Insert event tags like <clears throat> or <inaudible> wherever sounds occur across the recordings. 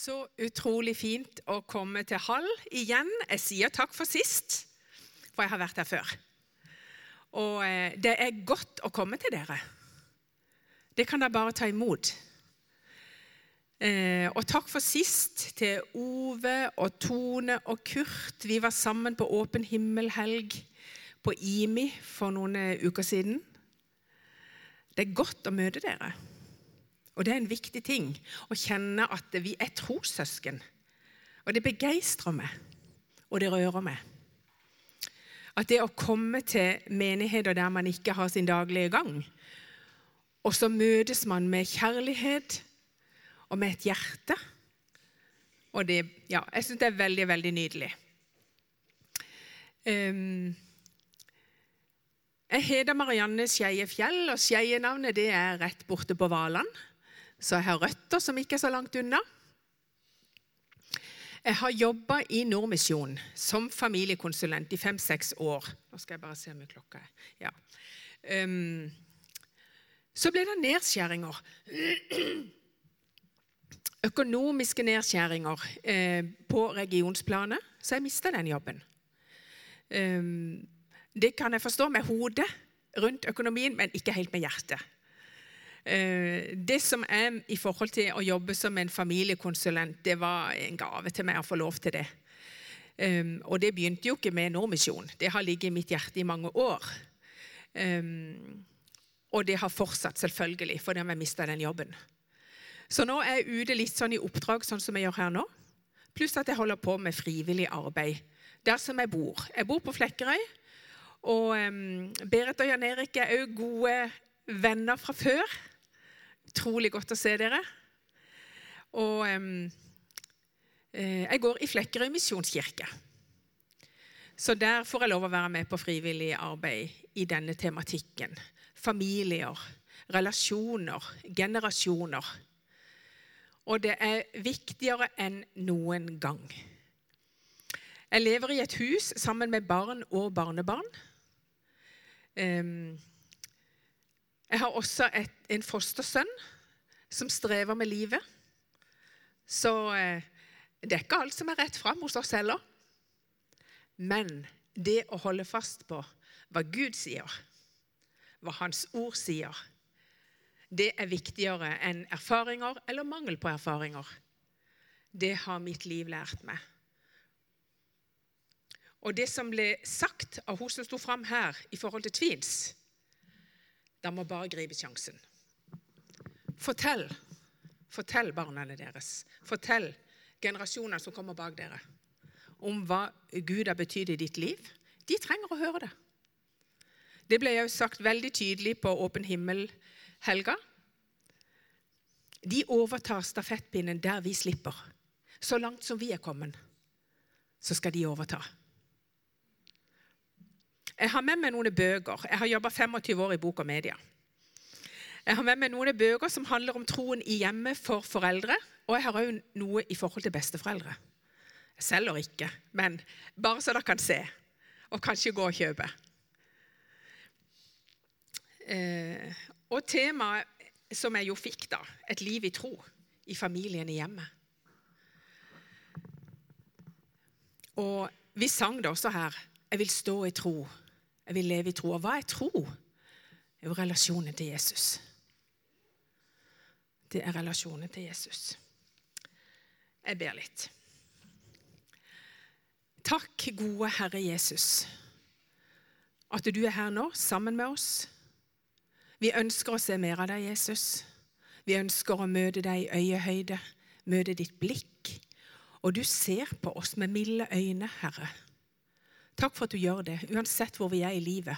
Så utrolig fint å komme til Hall igjen. Jeg sier takk for sist, for jeg har vært her før. Og eh, det er godt å komme til dere. Det kan dere bare ta imot. Eh, og takk for sist til Ove og Tone og Kurt. Vi var sammen på Åpen himmel-helg på IMI for noen eh, uker siden. Det er godt å møte dere. Og det er en viktig ting å kjenne at vi er trossøsken. Og det begeistrer meg, og det rører meg. At det å komme til menigheter der man ikke har sin daglige gang, og så møtes man med kjærlighet og med et hjerte. Og det, ja, jeg syns det er veldig, veldig nydelig. Um, jeg heter Marianne Skeie Fjell, og Skeie-navnet er rett borte på Valand. Så jeg har røtter som ikke er så langt unna. Jeg har jobba i Nordmisjon som familiekonsulent i fem-seks år. Nå skal jeg bare se hvor klokka er. Ja. Um, så ble det nedskjæringer. <clears throat> Økonomiske nedskjæringer eh, på regionsplanet, så jeg mista den jobben. Um, det kan jeg forstå med hodet rundt økonomien, men ikke helt med hjertet. Eh, det som er i forhold til å jobbe som en familiekonsulent, det var en gave til meg å få lov til det. Eh, og det begynte jo ikke med Nordmisjon. Det har ligget i mitt hjerte i mange år. Eh, og det har fortsatt, selvfølgelig, fordi jeg mista den jobben. Så nå er jeg ute litt sånn i oppdrag, sånn som jeg gjør her nå. Pluss at jeg holder på med frivillig arbeid der som jeg bor. Jeg bor på Flekkerøy. Og um, Berit og Jan Erik er òg gode venner fra før. Utrolig godt å se dere. Og eh, jeg går i Flekkerøy misjonskirke. Så der får jeg lov å være med på frivillig arbeid i denne tematikken. Familier, relasjoner, generasjoner. Og det er viktigere enn noen gang. Jeg lever i et hus sammen med barn og barnebarn. Um, jeg har også et, en fostersønn som strever med livet. Så eh, det er ikke alt som er rett fram hos oss heller. Men det å holde fast på hva Gud sier, hva Hans ord sier, det er viktigere enn erfaringer eller mangel på erfaringer. Det har mitt liv lært meg. Og det som ble sagt av hun som sto fram her i forhold til tvils, de må bare gripe sjansen. Fortell. Fortell barna deres. Fortell generasjonene som kommer bak dere, om hva Gud har betydd i ditt liv. De trenger å høre det. Det ble jo sagt veldig tydelig på Åpen himmel-helga. De overtar stafettpinnen der vi slipper. Så langt som vi er kommet, så skal de overta. Jeg har med meg noen bøker. Jeg har jobba 25 år i bok og media. Jeg har med meg noen bøker som handler om troen i hjemmet for foreldre. Og jeg har òg noe i forhold til besteforeldre. Jeg selger ikke, men bare så dere kan se. Og kanskje gå og kjøpe. Eh, og temaet som jeg jo fikk, da, et liv i tro i familien i hjemmet. Og vi sang det også her. Jeg vil stå i tro jeg vil leve i tro. Og hva er tro? Det er jo relasjonen til Jesus. Det er relasjonen til Jesus. Jeg ber litt. Takk, gode Herre Jesus, at du er her nå sammen med oss. Vi ønsker å se mer av deg, Jesus. Vi ønsker å møte deg i øyehøyde, møte ditt blikk. Og du ser på oss med milde øyne, Herre. Takk for at du gjør det, uansett hvor vi er i livet.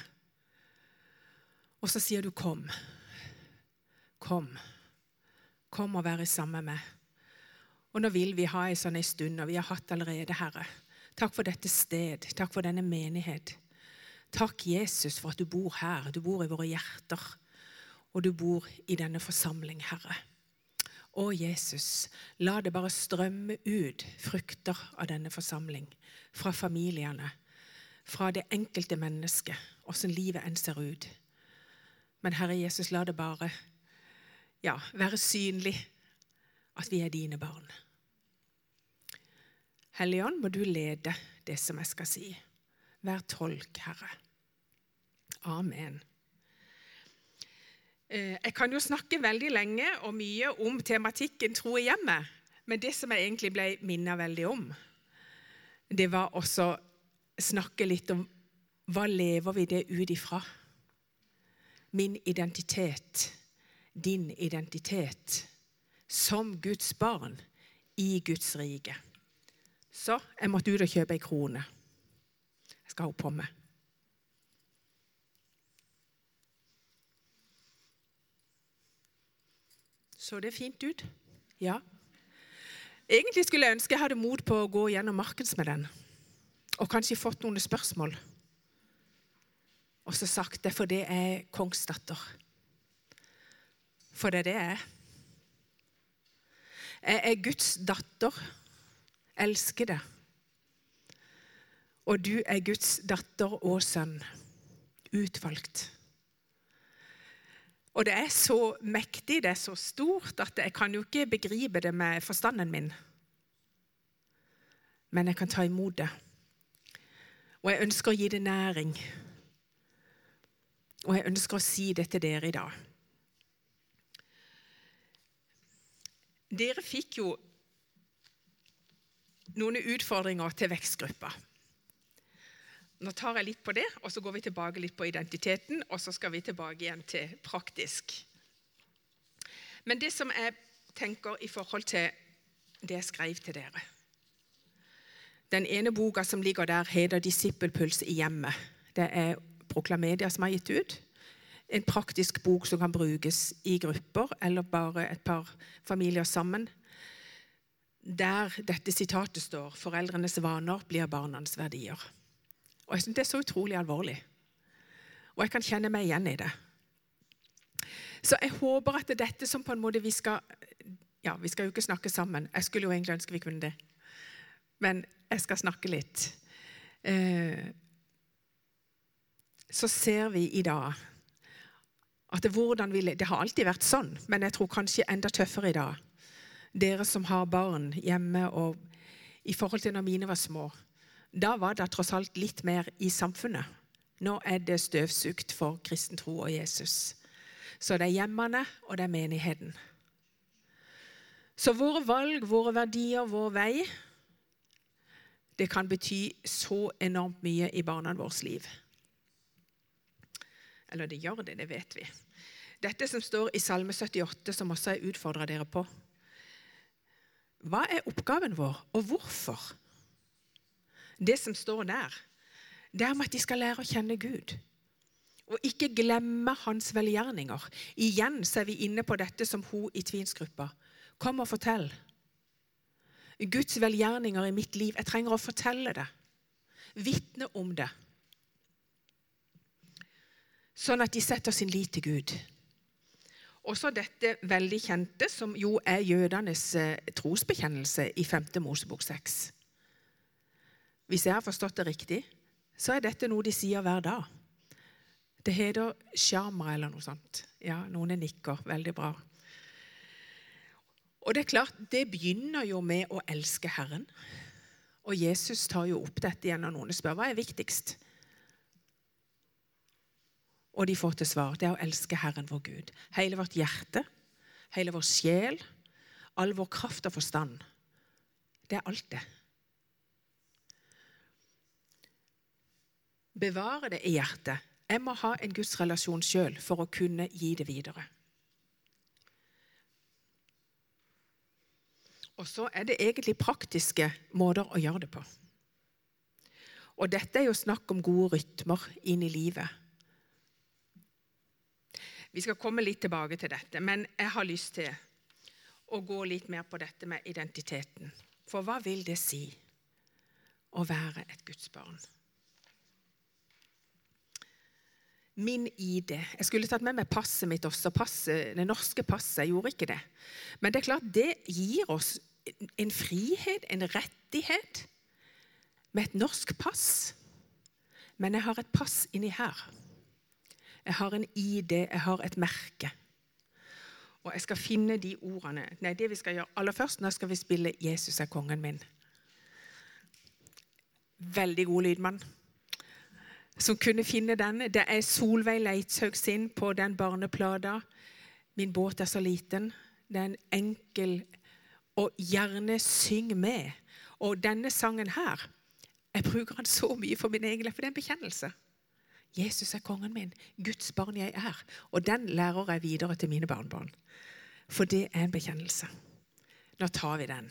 Og så sier du 'kom'. Kom. Kom og være sammen med meg. Og nå vil vi ha en sånn en stund, og vi har hatt allerede, Herre. Takk for dette sted. Takk for denne menighet. Takk, Jesus, for at du bor her. Du bor i våre hjerter. Og du bor i denne forsamling, Herre. Å, Jesus, la det bare strømme ut frukter av denne forsamling. Fra familiene fra det enkelte mennesket, åssen livet enn ser ut. Men Herre Jesus, la det bare ja, være synlig at vi er dine barn. Hellige Ånd, må du lede det som jeg skal si. Vær tolk, Herre. Amen. Eh, jeg kan jo snakke veldig lenge og mye om tematikken tro i hjemmet, men det som jeg egentlig ble minnet veldig om, det var også snakke litt om hva lever vi det ut ifra? Min identitet, din identitet, som Guds barn i Guds rike. Så jeg måtte ut og kjøpe ei krone. Jeg skal ha på meg. Så det fint ut? Ja. Egentlig skulle jeg ønske jeg hadde mot på å gå gjennom markens med den. Og kanskje fått noen spørsmål. Og så sagt det for det er kongsdatter. For det er det jeg er. Jeg er Guds datter elsker det. Og du er Guds datter og sønn, utvalgt. Og det er så mektig, det er så stort, at jeg kan jo ikke begripe det med forstanden min. Men jeg kan ta imot det. Og jeg ønsker å gi det næring. Og jeg ønsker å si det til dere i dag. Dere fikk jo noen utfordringer til vekstgruppa. Nå tar jeg litt på det, og så går vi tilbake litt på identiteten, og så skal vi tilbake igjen til praktisk. Men det som jeg tenker i forhold til det jeg skrev til dere Den ene boka som ligger der, heter 'Disippelpuls i hjemmet'. Det er Proklamedia som har gitt ut. En praktisk bok som kan brukes i grupper eller bare et par familier sammen der dette sitatet står 'Foreldrenes vaner blir barnas verdier'. Og jeg synes Det er så utrolig alvorlig. Og jeg kan kjenne meg igjen i det. Så jeg håper at det er dette som på en måte vi skal Ja, vi skal jo ikke snakke sammen. Jeg skulle jo egentlig ønske vi kunne det. Men jeg skal snakke litt. Eh, så ser vi i dag at det, hvordan vi, det har alltid vært sånn, men jeg tror kanskje enda tøffere i dag dere som har barn hjemme, og i forhold til når mine var små. Da var det tross alt litt mer i samfunnet. Nå er det støvsugd for kristen tro og Jesus. Så det er hjemmene, og det er menigheten. Så våre valg, våre verdier, vår vei Det kan bety så enormt mye i barna våres liv. Eller det gjør det, det vet vi. Dette som står i Salme 78, som også jeg utfordra dere på, hva er oppgaven vår, og hvorfor? Det som står der, det er om at de skal lære å kjenne Gud. Og ikke glemme hans velgjerninger. Igjen så er vi inne på dette som hun i tvinsgruppa. Kom og fortell. Guds velgjerninger i mitt liv. Jeg trenger å fortelle det. Vitne om det. Sånn at de setter sin lit til Gud. Også dette veldig kjente, som jo er jødenes eh, trosbekjennelse i 5. Mosebok 6. Hvis jeg har forstått det riktig, så er dette noe de sier hver dag. Det heter sjarma eller noe sånt. Ja, noen nikker. Veldig bra. Og Det er klart, det begynner jo med å elske Herren. Og Jesus tar jo opp dette igjen når noen spør hva er viktigst. Og de får til svar det er å elske Herren vår Gud. Hele vårt hjerte, hele vår sjel, all vår kraft og forstand. Det er alt, det. Bevare det i hjertet. Jeg må ha en gudsrelasjon sjøl for å kunne gi det videre. Og så er det egentlig praktiske måter å gjøre det på. Og dette er jo snakk om gode rytmer inn i livet. Vi skal komme litt tilbake til dette, men jeg har lyst til å gå litt mer på dette med identiteten. For hva vil det si å være et Guds barn? Min ID. Jeg skulle tatt med meg passet mitt også. Passet, det norske passet. Jeg gjorde ikke det. Men det er klart, det gir oss en frihet, en rettighet, med et norsk pass. Men jeg har et pass inni her. Jeg har en ID, jeg har et merke. Og jeg skal finne de ordene. Nei, det vi skal gjøre aller først, nå skal vi spille 'Jesus er kongen min'. veldig god lydmann som kunne finne den. Det er Solveig Leitshaug sin på den barneplata. 'Min båt er så liten'. Det er en enkel Og gjerne syng med. Og denne sangen her Jeg bruker den så mye for min egen for det er en bekjennelse. Jesus er kongen min, Guds barn jeg er. Og den lærer jeg videre til mine barnebarn. For det er en bekjennelse. Nå tar vi den.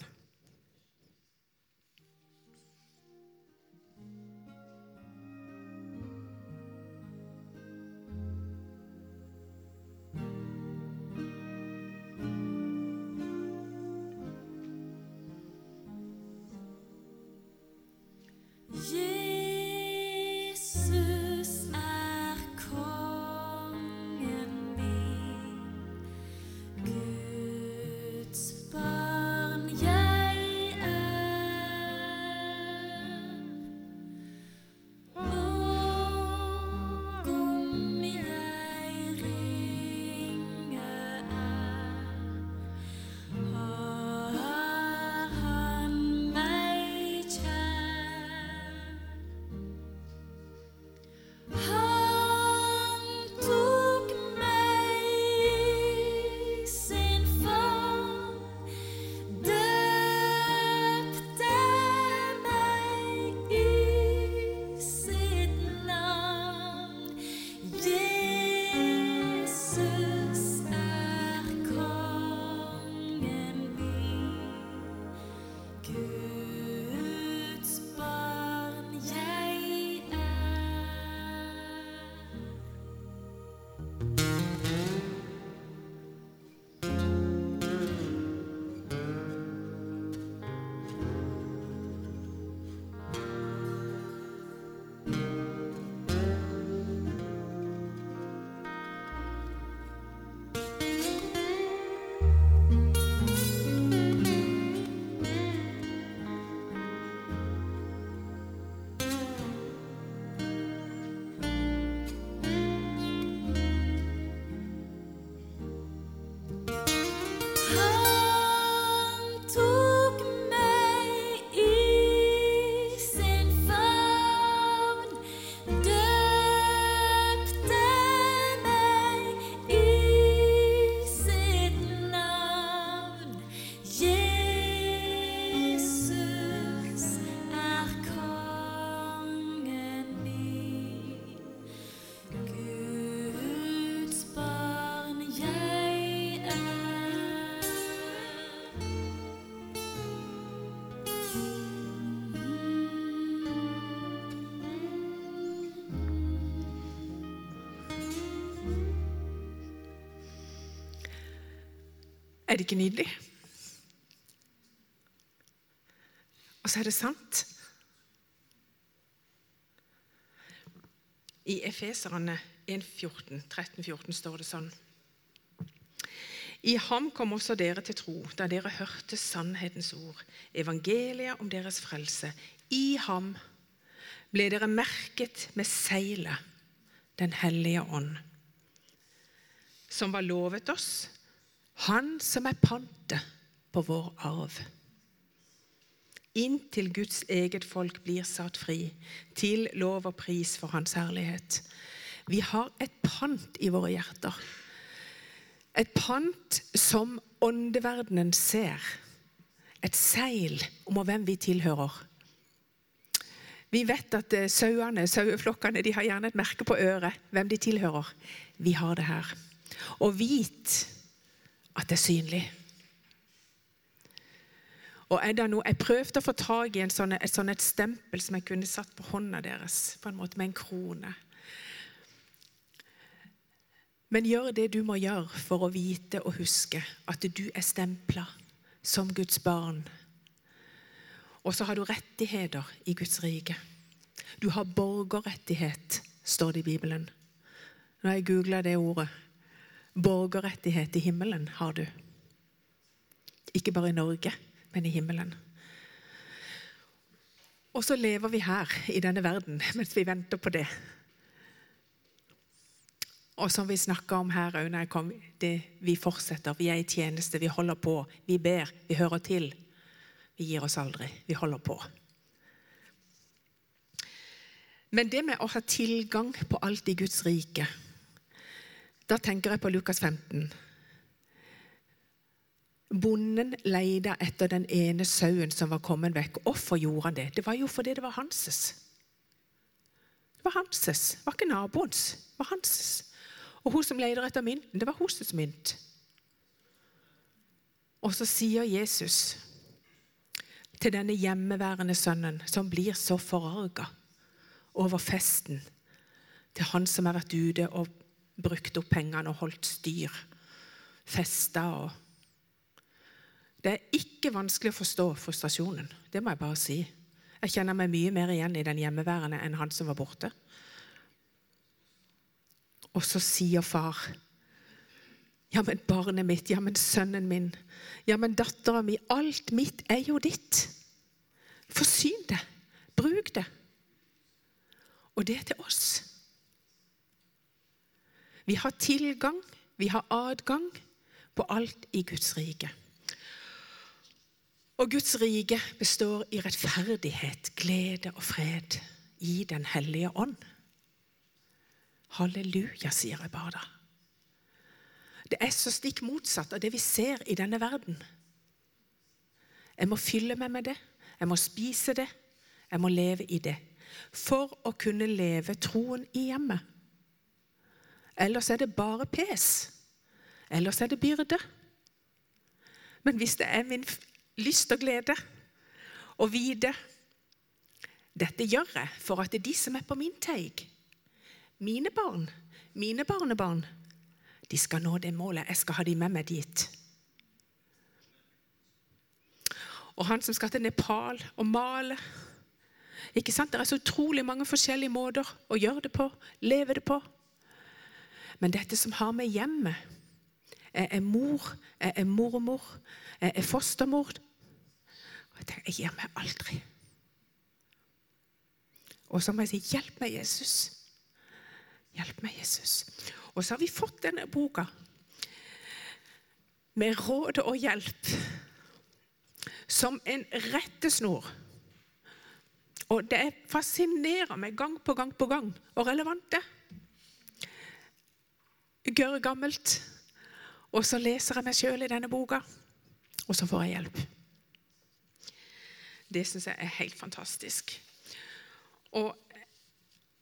Er det ikke nydelig? Og så er det sant. I Efeserne 13-14 står det sånn I ham kom også dere til tro, da dere hørte sannhetens ord, evangeliet om deres frelse. I ham ble dere merket med seilet, Den hellige ånd, som var lovet oss han som er pantet på vår arv. Inntil Guds eget folk blir satt fri, til lov og pris for Hans herlighet. Vi har et pant i våre hjerter. Et pant som åndeverdenen ser. Et seil om hvem vi tilhører. Vi vet at eh, sauene, saueflokkene de har gjerne et merke på øret, hvem de tilhører. Vi har det her. Og vit at det er synlig. Og er det noe, Jeg prøvde å få tak i sånne, et sånt stempel som jeg kunne satt på hånda deres, på en måte med en krone. Men gjør det du må gjøre for å vite og huske at du er stempla som Guds barn. Og så har du rettigheter i Guds rike. Du har borgerrettighet, står det i Bibelen. Nå har jeg googla det ordet. Borgerrettighet i himmelen har du. Ikke bare i Norge, men i himmelen. Og så lever vi her i denne verden mens vi venter på det. Og som vi snakka om her òg når jeg kom, det, vi fortsetter. Vi er i tjeneste, vi holder på. Vi ber, vi hører til. Vi gir oss aldri. Vi holder på. Men det med å ha tilgang på alt i Guds rike Da tenker jeg på Lukas 15. Bonden leide etter den ene sauen som var kommet vekk. Hvorfor gjorde han det? Det var jo fordi det var hanses. Det var hanses, det var ikke naboens. Det var hanses. Og hun som leter etter mynten, det var hennes mynt. Og så sier Jesus til denne hjemmeværende sønnen, som blir så forarga over festen, til han som har vært ute og brukt opp pengene og holdt styr, festa og det er ikke vanskelig å forstå frustrasjonen. Det må jeg bare si. Jeg kjenner meg mye mer igjen i den hjemmeværende enn han som var borte. Og så sier far Ja, men barnet mitt, ja, men sønnen min, ja, men dattera mi Alt mitt er jo ditt. Forsyn det. Bruk det. Og det er til oss. Vi har tilgang, vi har adgang på alt i Guds rike. Og Guds rike består i rettferdighet, glede og fred i Den hellige ånd. Halleluja, sier jeg bare da. Det er så stikk motsatt av det vi ser i denne verden. Jeg må fylle meg med det, jeg må spise det, jeg må leve i det. For å kunne leve troen i hjemmet. Ellers er det bare pes. Ellers er det byrde. Men hvis det er min lyst og glede å vite dette gjør jeg for at det er de som er på min teig, mine barn, mine barnebarn, de skal nå det målet. Jeg skal ha de med meg dit. Og han som skal til Nepal og male ikke sant? Det er så utrolig mange forskjellige måter å gjøre det på, leve det på. Men dette som har med hjemmet Jeg er mor, jeg er mormor, jeg er fostermor. Jeg tenker, jeg gir meg aldri. Og så må jeg si, 'Hjelp meg, Jesus'. Hjelp meg, Jesus. Og så har vi fått denne boka med råd og hjelp som en rettesnor. Og det fascinerer meg gang på gang på gang og relevant det. Gørre gammelt. Og så leser jeg meg sjøl i denne boka, og så får jeg hjelp. Det syns jeg er helt fantastisk. Og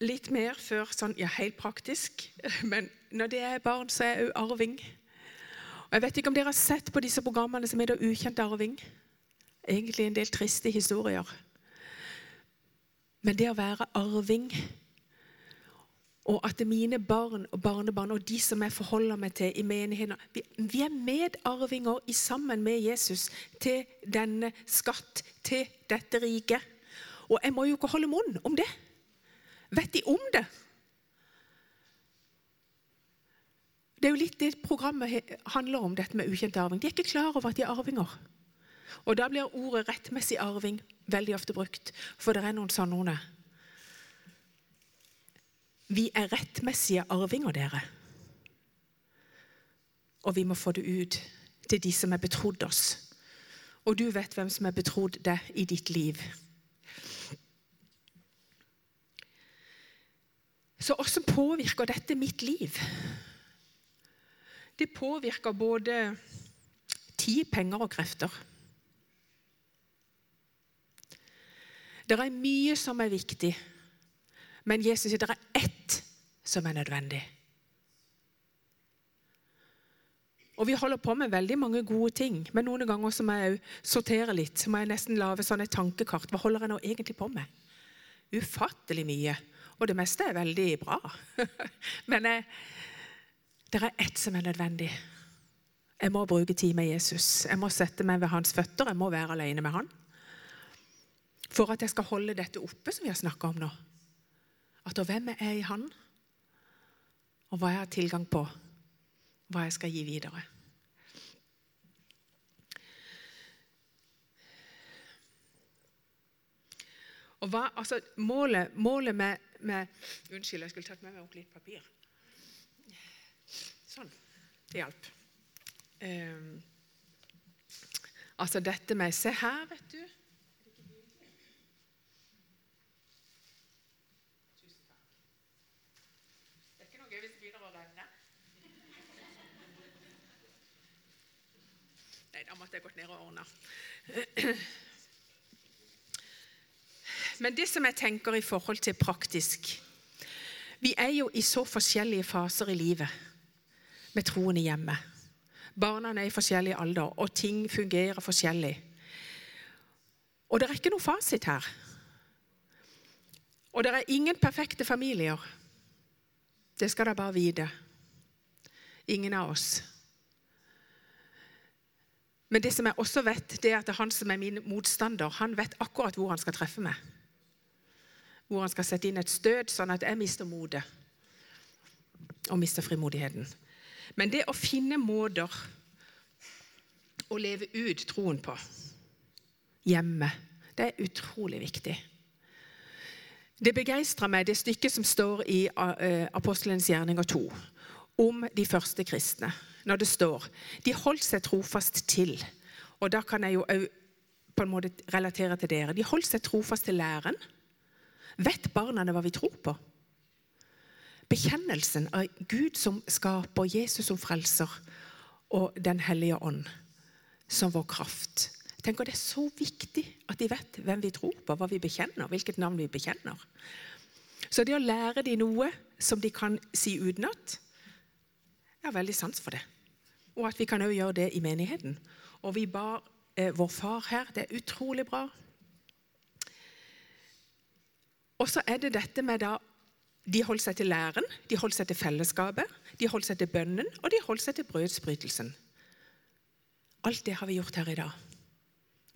litt mer før sånn, ja, helt praktisk, <laughs> men når det er barn, så er jeg òg arving. Og Jeg vet ikke om dere har sett på disse programmene som heter Ukjent arving. Egentlig en del triste historier. Men det å være arving, og at mine barn og barnebarn og de som jeg forholder meg til i menigheten Vi, vi er medarvinger i sammen med Jesus til denne skatt, til dette riket. Og jeg må jo ikke holde munn om det. Vet de om det? Det er jo litt det programmet handler om, dette med ukjent arving. De er ikke klar over at de er arvinger. Og Da blir ordet rettmessig arving veldig ofte brukt, for det er noen sånne. Vi er rettmessige arvinger, dere. Og vi må få det ut til de som er betrodd oss. Og du vet hvem som er betrodd deg i ditt liv. Så hvordan påvirker dette mitt liv? Det påvirker både tid, penger og krefter. Det er mye som er viktig, men Jesus sier det er ett som er nødvendig. Og Vi holder på med veldig mange gode ting, men noen ganger så må jeg sortere litt. Så må jeg nesten lage sånn et tankekart. Hva holder jeg nå egentlig på med? Ufattelig mye. Og det meste er veldig bra. <laughs> men jeg, det er ett som er nødvendig. Jeg må bruke tid med Jesus. Jeg må sette meg ved hans føtter. Jeg må være alene med han. For at jeg skal holde dette oppe, som vi har snakka om nå. At hvem jeg er i han, og hva jeg har tilgang på hva jeg skal gi videre. Og hva, altså, målet, målet med, med, Unnskyld, jeg skulle tatt med meg opp litt papir. Sånn. Det hjalp. Um, altså dette med Se her, vet du. At jeg gått ned og ordna. <clears throat> Men det som jeg tenker i forhold til praktisk Vi er jo i så forskjellige faser i livet med troende hjemme. Barna er i forskjellig alder, og ting fungerer forskjellig. Og det er ikke noe fasit her. Og det er ingen perfekte familier. Det skal dere bare vite. Ingen av oss. Men det som jeg også vet, det er at det er han som er min motstander, han vet akkurat hvor han skal treffe meg. Hvor han skal sette inn et støt, sånn at jeg mister motet og mister frimodigheten. Men det å finne måter å leve ut troen på hjemme, det er utrolig viktig. Det begeistrer meg, det stykket som står i uh, Apostelens gjerninger 2, om de første kristne. Når det står de holdt seg trofast til. Og da kan jeg jo på en måte relatere til dere. De holdt seg trofast til læren. Vet barna hva vi tror på? Bekjennelsen av Gud som skaper, Jesus som frelser og Den hellige ånd som vår kraft. Jeg tenker Det er så viktig at de vet hvem vi tror på, hva vi bekjenner, hvilket navn vi bekjenner. Så det å lære dem noe som de kan si utenat, jeg har veldig sans for det. Og at vi kan òg gjøre det i menigheten. Og vi bar eh, vår far her. Det er utrolig bra. Og så er det dette med da De holdt seg til læren, de holdt seg til fellesskapet, de holdt seg til bønnen, og de holdt seg til brødsbrytelsen. Alt det har vi gjort her i dag.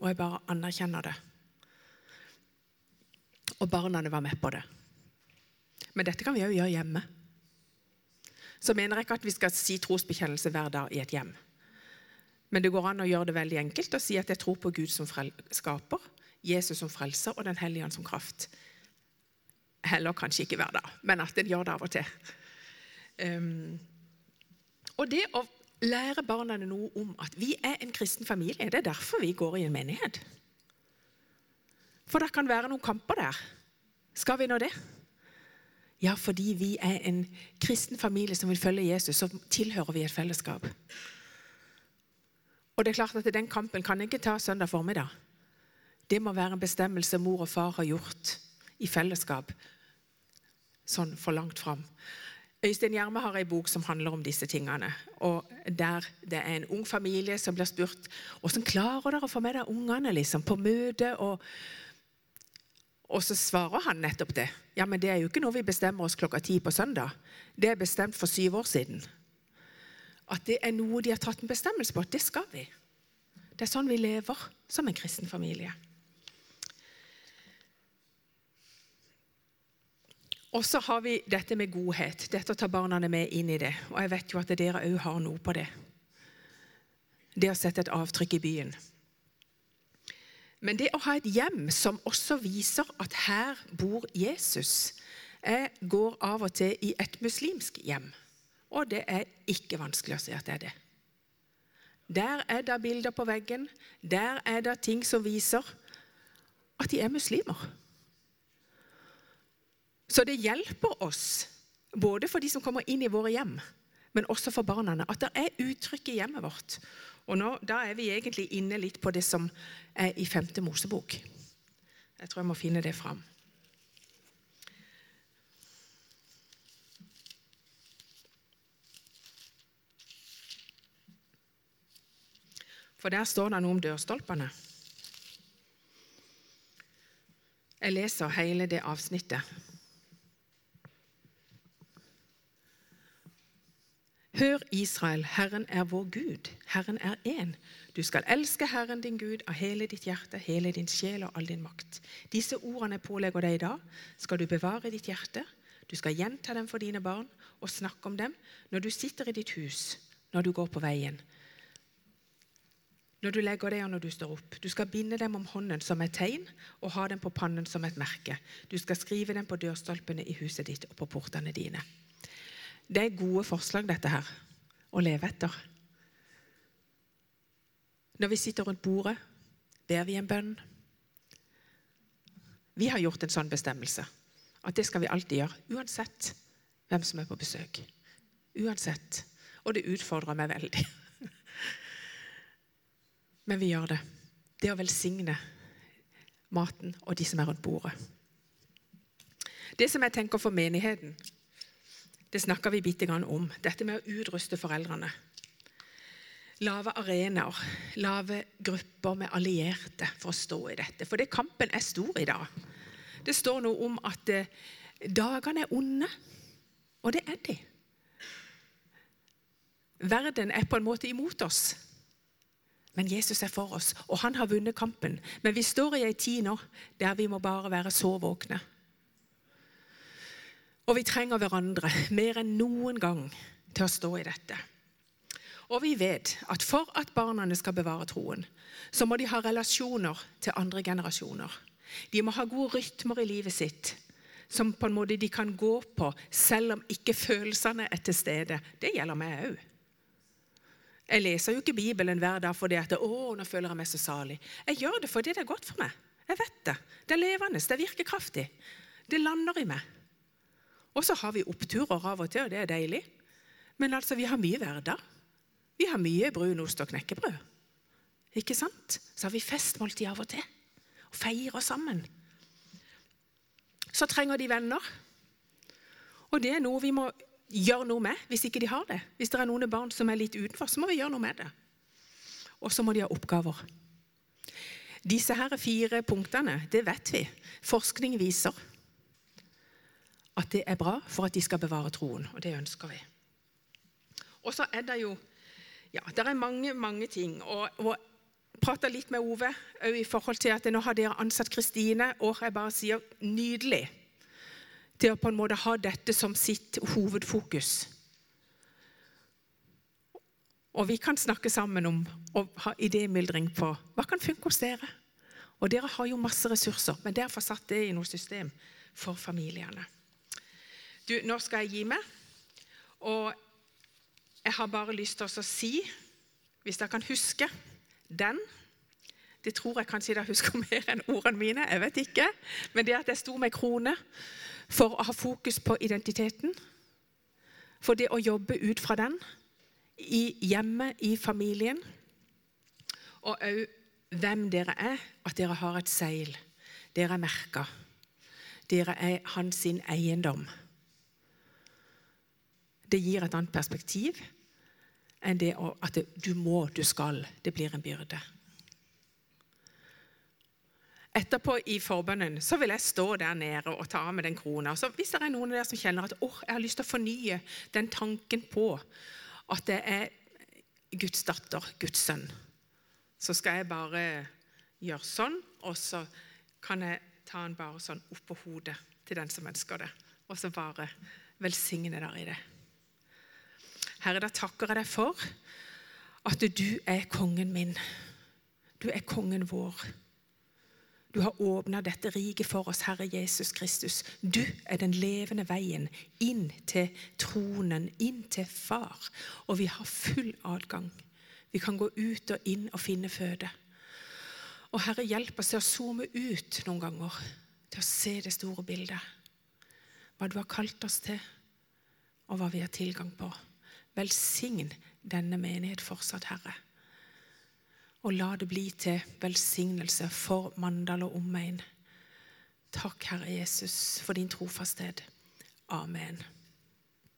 Og jeg bare anerkjenner det. Og barna var med på det. Men dette kan vi òg gjøre hjemme. Så mener jeg ikke at vi skal si trosbekjennelse hver dag i et hjem. Men det går an å gjøre det veldig enkelt og si at jeg tror på Gud som skaper, Jesus som frelser og Den hellige ånd som kraft heller kanskje ikke hver dag, men at en gjør det av og til. Um, og det å lære barna noe om at vi er en kristen familie, det er derfor vi går i en menighet. For det kan være noen kamper der. Skal vi nå det? Ja, fordi vi er en kristen familie som vil følge Jesus, så tilhører vi et fellesskap. Og det er klart at Den kampen kan jeg ikke ta søndag formiddag. Det må være en bestemmelse mor og far har gjort i fellesskap sånn for langt fram. Øystein Gjerme har ei bok som handler om disse tingene. og Der det er en ung familie som blir spurt hvordan klarer dere å få med deg ungene liksom, på møte. Og, og så svarer han nettopp det. Ja, men det er jo ikke noe vi bestemmer oss klokka ti på søndag. Det er bestemt for syv år siden. At det er noe de har tatt en bestemmelse på. Det skal vi. Det er sånn vi lever som en kristen familie. Og så har vi dette med godhet. Dette å ta barna med inn i det. Og jeg vet jo at dere òg har noe på det. Det å sette et avtrykk i byen. Men det å ha et hjem som også viser at her bor Jesus Jeg går av og til i et muslimsk hjem, og det er ikke vanskelig å se at det er det. Der er det bilder på veggen, der er det ting som viser at de er muslimer. Så det hjelper oss, både for de som kommer inn i våre hjem, men også for barna, at det er uttrykk i hjemmet vårt. Og nå, Da er vi egentlig inne litt på det som er i 5. Mosebok. Jeg tror jeg må finne det fram. For der står det noe om dørstolpene. Jeg leser hele det avsnittet. Hør, Israel, Herren er vår Gud. Herren er én. Du skal elske Herren din Gud av hele ditt hjerte, hele din sjel og all din makt. Disse ordene pålegger deg i dag, skal du bevare ditt hjerte. Du skal gjenta dem for dine barn og snakke om dem når du sitter i ditt hus, når du går på veien, når du legger deg og når du står opp. Du skal binde dem om hånden som et tegn og ha dem på pannen som et merke. Du skal skrive dem på dørstolpene i huset ditt og på portene dine. Det er gode forslag, dette her, å leve etter. Når vi sitter rundt bordet, ber vi en bønn. Vi har gjort en sånn bestemmelse at det skal vi alltid gjøre, uansett hvem som er på besøk. Uansett. Og det utfordrer meg veldig. <laughs> Men vi gjør det. Det å velsigne maten og de som er rundt bordet. Det som jeg tenker for menigheten, det snakka vi bitte grann om. Dette med å utruste foreldrene. Lave arenaer, lave grupper med allierte for å stå i dette. For det kampen er stor i dag. Det står noe om at eh, dagene er onde, og det er de. Verden er på en måte imot oss. Men Jesus er for oss, og han har vunnet kampen. Men vi står i ei tid nå der vi må bare være så våkne. Og vi trenger hverandre <laughs> mer enn noen gang til å stå i dette. Og vi vet at for at barna skal bevare troen, så må de ha relasjoner til andre generasjoner. De må ha gode rytmer i livet sitt som på en måte de kan gå på, selv om ikke følelsene er til stede. Det gjelder meg òg. Jeg leser jo ikke Bibelen hver dag fordi at å, nå føler jeg meg så salig. Jeg gjør det fordi det er godt for meg. Jeg vet det. Det er levende, det virker kraftig. Det lander i meg. Og så har vi oppturer av og til, og det er deilig. Men altså, vi har mye hverdag. Vi har mye brunost og knekkebrød. Ikke sant? Så har vi festmåltid av og til. Og feirer sammen. Så trenger de venner. Og det er noe vi må gjøre noe med hvis ikke de har det. Hvis det er noen barn som er litt utenfor, så må vi gjøre noe med det. Og så må de ha oppgaver. Disse her fire punktene, det vet vi. Forskning viser at det er bra for at de skal bevare troen, og det ønsker vi. Og så er det jo Ja, det er mange, mange ting. Og, og prata litt med Ove i forhold til at nå har dere ansatt Kristine, og jeg bare sier nydelig til å på en måte ha dette som sitt hovedfokus. Og vi kan snakke sammen om å ha idémyldring på hva kan funke hos dere. Og dere har jo masse ressurser, men dere får satt det i noe system for familiene. Du, nå skal jeg gi meg. Og jeg har bare lyst til å si, hvis dere kan huske den Det tror jeg kanskje dere husker <laughs> mer enn ordene mine. jeg vet ikke, Men det at jeg sto med krone for å ha fokus på identiteten. For det å jobbe ut fra den i hjemmet, i familien. Og òg hvem dere er, at dere har et seil. Dere er merka. Dere er hans eiendom. Det gir et annet perspektiv enn det at du må, du skal. Det blir en byrde. Etterpå i forbønnen så vil jeg stå der nede og ta av meg den krona. Så hvis det er noen av dere som kjenner at oh, jeg har lyst til å fornye den tanken på at det er Guds datter, Guds sønn, så skal jeg bare gjøre sånn, og så kan jeg ta den bare sånn opp på hodet til den som ønsker det, og så bare velsigne der i det. Herre, da takker jeg deg for at du er kongen min. Du er kongen vår. Du har åpna dette riket for oss, Herre Jesus Kristus. Du er den levende veien inn til tronen, inn til Far. Og vi har full adgang. Vi kan gå ut og inn og finne føde. Og Herre, hjelp oss til å zoome ut noen ganger, til å se det store bildet. Hva du har kalt oss til, og hva vi har tilgang på. Velsign denne menighet fortsatt, Herre. Og la det bli til velsignelse for Mandal og omegn. Takk, Herre Jesus, for din trofasthet. Amen.